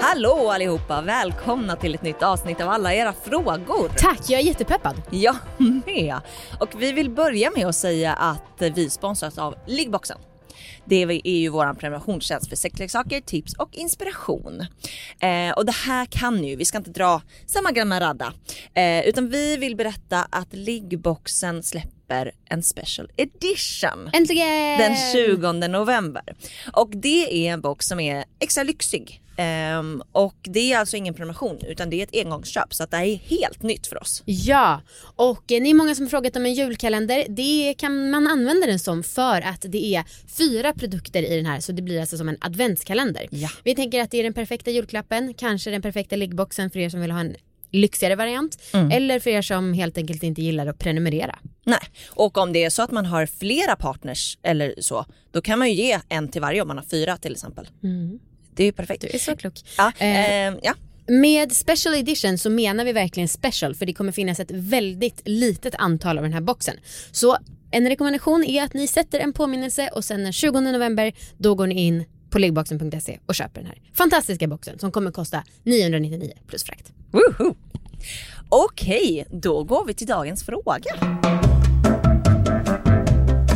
Hallå allihopa! Välkomna till ett nytt avsnitt av alla era frågor. Tack, jag är jättepeppad. Jag med. Och vi vill börja med att säga att vi sponsras av Liggboxen. Det är ju vår prenumerationstjänst för sexleksaker, tips och inspiration. Eh, och det här kan ju, vi ska inte dra samma gamla radda, eh, utan vi vill berätta att Liggboxen släpper en special edition. Äntligen! Den 20 november. Och det är en box som är extra lyxig. Um, och det är alltså ingen prenumeration utan det är ett engångsköp så att det här är helt nytt för oss. Ja, och eh, ni är många som har frågat om en julkalender. Det kan man använda den som för att det är fyra produkter i den här så det blir alltså som en adventskalender. Ja. Vi tänker att det är den perfekta julklappen, kanske den perfekta liggboxen för er som vill ha en lyxigare variant Mm. eller för er som helt enkelt inte gillar att prenumerera. Nej, och om det är så att man har flera partners eller så, då kan man ju ge en till varje om man har fyra till exempel. Det är ju perfekt. Du är så klok. Ja, Eh, ehm, ja. Med special edition så menar vi verkligen special för det kommer finnas ett väldigt litet antal av den här boxen. Så en rekommendation är att ni sätter en påminnelse och sen den 20 november då går ni in på liggboxen.se och köper den här fantastiska boxen som kommer kosta 999 plus frakt. Woho! Okej, då går vi till dagens fråga.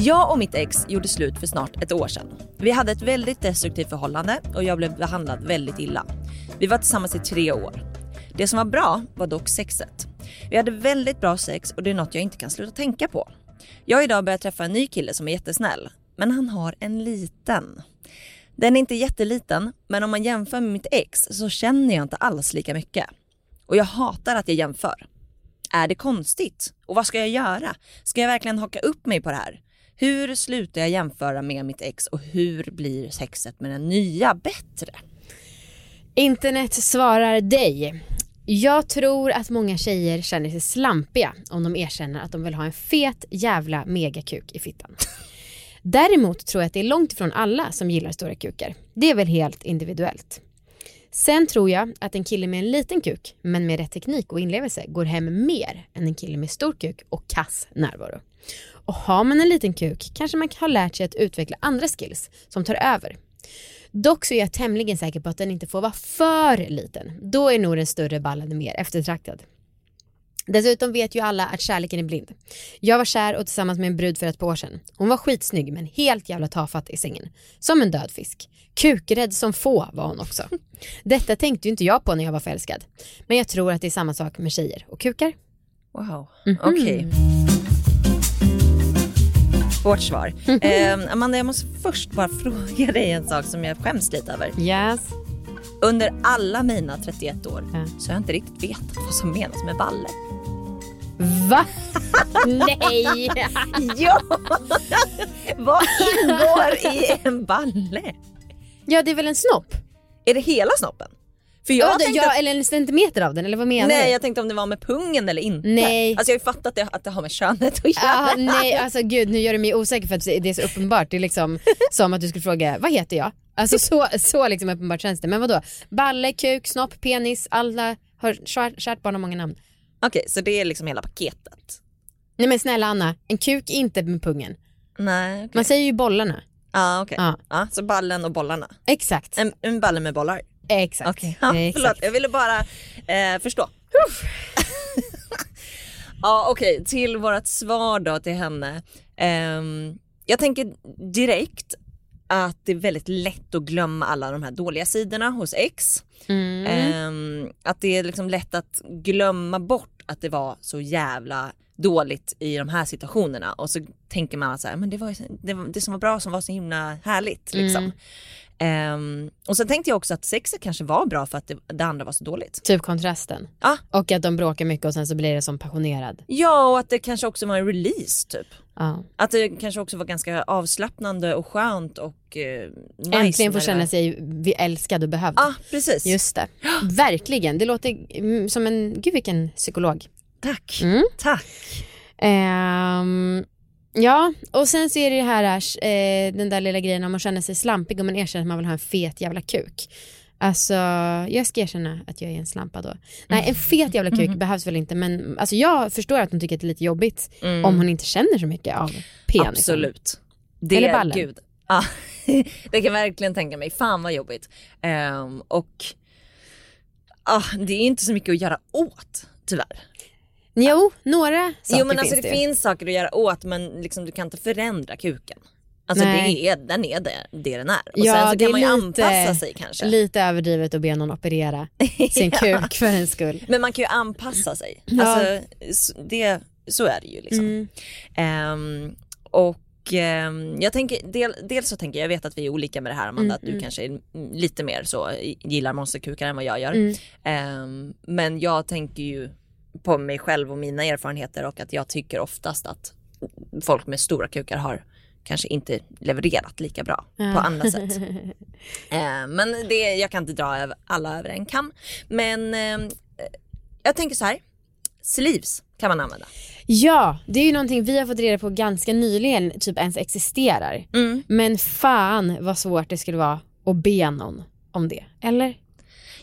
Jag och mitt ex gjorde slut för snart ett år sedan. Vi hade ett väldigt destruktivt förhållande och jag blev behandlad väldigt illa. Vi var tillsammans i tre år. Det som var bra var dock sexet. Vi hade väldigt bra sex och det är något jag inte kan sluta tänka på. Jag har idag börjat träffa en ny kille som är jättesnäll, men han har en liten. Den är inte jätteliten, men om man jämför med mitt ex så känner jag inte alls lika mycket. Och jag hatar att jag jämför. Är det konstigt? Och vad ska jag göra? Ska jag verkligen haka upp mig på det här? Hur slutar jag jämföra med mitt ex och hur blir sexet med den nya bättre? Internet svarar dig. Jag tror att många tjejer känner sig slampiga om de erkänner att de vill ha en fet jävla megakuk i fittan. Däremot tror jag att det är långt ifrån alla som gillar stora kukar. Det är väl helt individuellt. Sen tror jag att en kille med en liten kuk, men med rätt teknik och inlevelse, går hem mer än en kille med stor kuk och kass närvaro. Och har man en liten kuk kanske man har lärt sig att utveckla andra skills som tar över. Dock så är jag tämligen säker på att den inte får vara för liten. Då är nog den större ballen mer eftertraktad. Dessutom vet ju alla att kärleken är blind. Jag var kär och tillsammans med en brud för ett par år sedan. Hon var skitsnygg men helt jävla tafatt i sängen. Som en död fisk. Kukrädd som få var hon också. Detta tänkte ju inte jag på när jag var förälskad. Men jag tror att det är samma sak med tjejer och kukar. Wow, okej. Vårt svar. Eh, Amanda, jag måste först bara fråga dig en sak som jag skäms lite över. Yes. Under alla mina 31 år Ja. så har jag inte riktigt vetat vad som menas med balle. Va? Nej! Ja! vad ingår i en balle? Ja det är väl en snopp? Är det hela snoppen? För jag Ja, det- tänkte ja, att, eller en centimeter av den eller vad menar nej, du? jag tänkte om det var med pungen eller inte. Nej. Alltså jag har ju fattat det, att det har med könet att göra. Ah, nej, alltså gud nu gör du mig osäker för att det är så uppenbart. Det är liksom som att du skulle fråga, vad heter jag? Alltså så, så liksom uppenbart känns det. Men vadå? Balle, kuk, snopp, penis, alla har kärt, kärt barn har många namn. Okej, så det är liksom hela paketet? Nej men snälla Anna, en kuk är inte med pungen. Nej, okej. Man säger ju bollarna. Ja, okej. Ja. Ja, så ballen och bollarna. Exakt. En, en balle med bollar. Exakt. Okej, ja, Exakt. förlåt. Jag ville bara eh, förstå. ja, okej. Till vårt svar då till henne. Ehm, jag tänker direkt att det är väldigt lätt att glömma alla de här dåliga sidorna hos ex. Mm. Ehm, att det är liksom lätt att glömma bort att det var så jävla dåligt i de här situationerna och så tänker man att så här, men det var ju det, det som var bra som var så himla härligt liksom. Ehm, och sen tänkte jag också att sexet kanske var bra för att det, det andra var så dåligt. Typ kontrasten. Ja. Och att de bråkar mycket och sen så blir det som passionerad. Ja och att det kanske också var en release typ. Ja. Att det kanske också var ganska avslappnande och skönt och eh, nice Äntligen få känna sig vi- älskad och behövd. Ja precis. Just det. Verkligen. Det låter mm, som en, gud vilken psykolog. Tack. Mm. Tack. Ehm, ja, och sen så är det här eh, den där lilla grejen om att känna sig slampig om man erkänner att man vill ha en fet jävla kuk. Alltså, jag ska erkänna att jag är en slampa då. Nej, en fet jävla kuk behövs väl inte men alltså, jag förstår att hon tycker att det är lite jobbigt Mm. om hon inte känner så mycket av penisen. Absolut. Det, Eller ballen. Gud. Ja, det kan jag verkligen tänka mig. Fan vad jobbigt. Ehm, och ah, det är inte så mycket att göra åt tyvärr. Jo, några saker jo men alltså finns det, det. finns saker att göra åt men liksom, du kan inte förändra kuken. Alltså Nej. det är, den är det, det den är. Och Ja, sen så kan man ju lite- anpassa sig kanske. Lite överdrivet att be någon operera sin kuk för en skull. Men man kan ju anpassa sig. Ja. Alltså, det, så är det ju liksom. Mm. Ehm, och ehm, jag tänker, del, dels så tänker jag, jag vet att vi är olika med det här Amanda, Mm, att du mm. kanske är lite mer så, gillar monsterkukar än vad jag gör. Mm. Ehm, men jag tänker ju på mig själv och mina erfarenheter och att jag tycker oftast att folk med stora kukar har kanske inte levererat lika bra på andra sätt. Eh, men det, jag kan inte dra alla över en kam. Men eh, jag tänker så här. Sleeves kan man använda. Ja, det är ju någonting vi har fått reda på ganska nyligen typ ens existerar. Mm. Men fan vad svårt det skulle vara att be någon om det. Eller?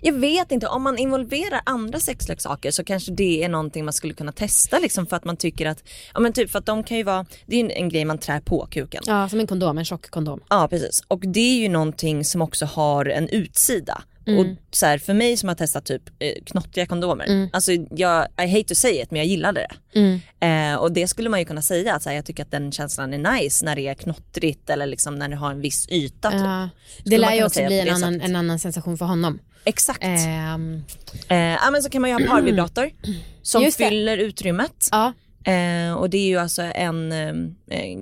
Jag vet inte, om man involverar andra sexleksaker så kanske det är någonting man skulle kunna testa liksom för att man tycker att, ja men typ för att de kan ju vara, det är ju en grej man trär på kuken. Ja, som en kondom, en tjock kondom. Ja precis och det är ju någonting som också har en utsida. Mm. Och så här, för mig som har testat typ eh, knottriga kondomer, Mm. alltså jag, I hate to say it men jag gillade det. Mm. Eh, och det skulle man ju kunna säga att så här, jag tycker att den känslan är nice när det är knottrigt eller liksom när det har en viss yta. Typ. Ja, det lär ju också bli en annan, en annan sensation för honom. Exakt. Eh. Ehm, ja men så kan man ju ha parvibrator som Just det. fyller utrymmet. ja, Eh, och det är ju alltså en, eh, eh,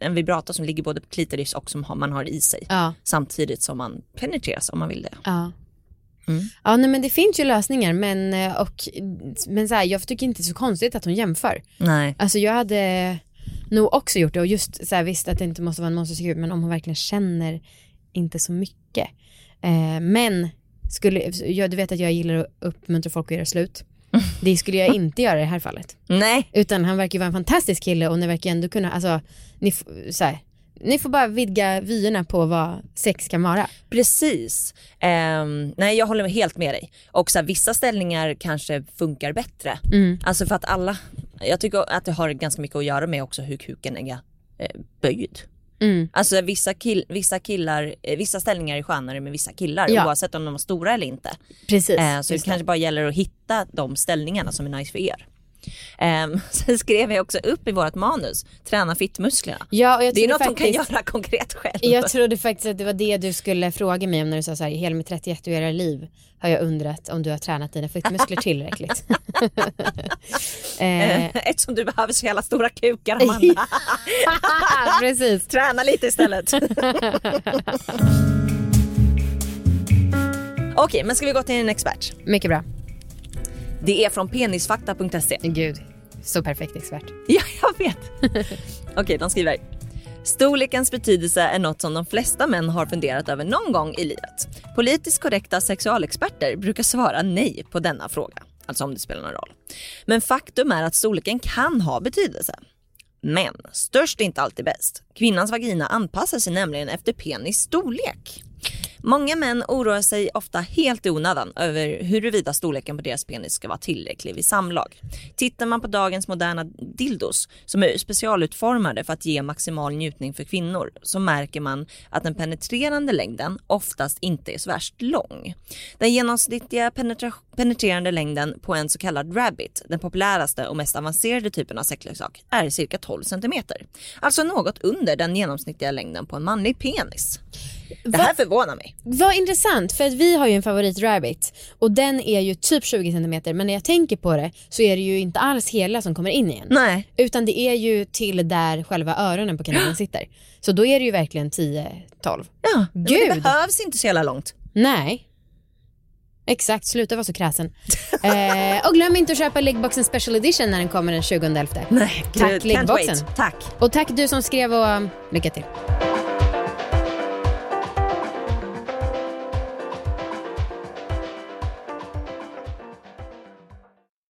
en vibrator som ligger både på klitoris och som har, man har i sig. ja, Samtidigt som man penetreras om man vill det. ja. Mm. Ja, nej, men det finns ju lösningar men, eh, och, men så här, jag tycker inte det är så konstigt att hon jämför. Nej. Alltså jag hade nog också gjort det och just så här, visst att det inte måste vara en monsterfigur men om hon verkligen känner inte så mycket. Eh, men skulle, jag, du vet att jag gillar att uppmuntra folk att göra slut. Det skulle jag inte göra i det här fallet. Nej. Utan han verkar ju vara en fantastisk kille och ni verkar ändå kunna, alltså, ni, så här, ni får bara vidga vyerna på vad sex kan vara. Precis. Ehm, nej jag håller helt med dig. Och så här, vissa ställningar kanske funkar bättre. Mm. Alltså för att alla, jag tycker att det har ganska mycket att göra med också hur kuken är eh, böjd. Mm. Alltså vissa, kill, vissa killar, eh, vissa ställningar är skönare med vissa killar Ja. oavsett om de är stora eller inte. Precis. Eh, så det kanske bara gäller att hitta de ställningarna som är nice för er. Um, sen skrev jag också upp i vårt manus, träna fittmusklerna. Ja, Det är något de kan faktiskt- göra konkret själv. Jag trodde faktiskt att det var det du skulle fråga mig om när du sa så här, hela mitt 31-åriga liv har jag undrat om du har tränat dina footmuskler tillräckligt. eh, Eh, Eftersom du behöver så jävla stora kukar Amanda. precis. Träna lite istället. Okej, men ska vi gå till en expert? Mycket bra. Det är från penisfakta.se. Gud, så perfekt expert. Ja, jag vet. Okej, de skriver. Storlekens betydelse är något som de flesta män har funderat över någon gång i livet. Politiskt korrekta sexualexperter brukar svara nej på denna fråga, alltså om det spelar någon roll. Men faktum är att storleken kan ha betydelse. Men störst är inte alltid bäst. Kvinnans vagina anpassar sig nämligen efter penis storlek. Många män oroar sig ofta helt i onödan över huruvida storleken på deras penis ska vara tillräcklig vid samlag. Tittar man på dagens moderna dildos som är specialutformade för att ge maximal njutning för kvinnor så märker man att den penetrerande längden oftast inte är så värst lång. Den genomsnittliga penetra- penetrerande längden på en så kallad rabbit, den populäraste och mest avancerade typen av sexleksak, är cirka 12 cm. Alltså något under den genomsnittliga längden på en manlig penis. Det här förvånar mig. Vad intressant, för att vi har ju en favorit rabbit och den är ju typ 20 cm men när jag tänker på det så är det ju inte alls hela som kommer in igen. Nej. Utan det är ju till där själva öronen på kanalen sitter. Så då är det ju verkligen 10-12. Ja, men det Gud. behövs inte så jävla långt. Nej. Exakt, sluta vara så kräsen. eh, och glöm inte att köpa Liggboxen Special Edition när den kommer den 20.11. Nej, Tack, Liggboxen. Tack. Och tack du som skrev och um, lycka till.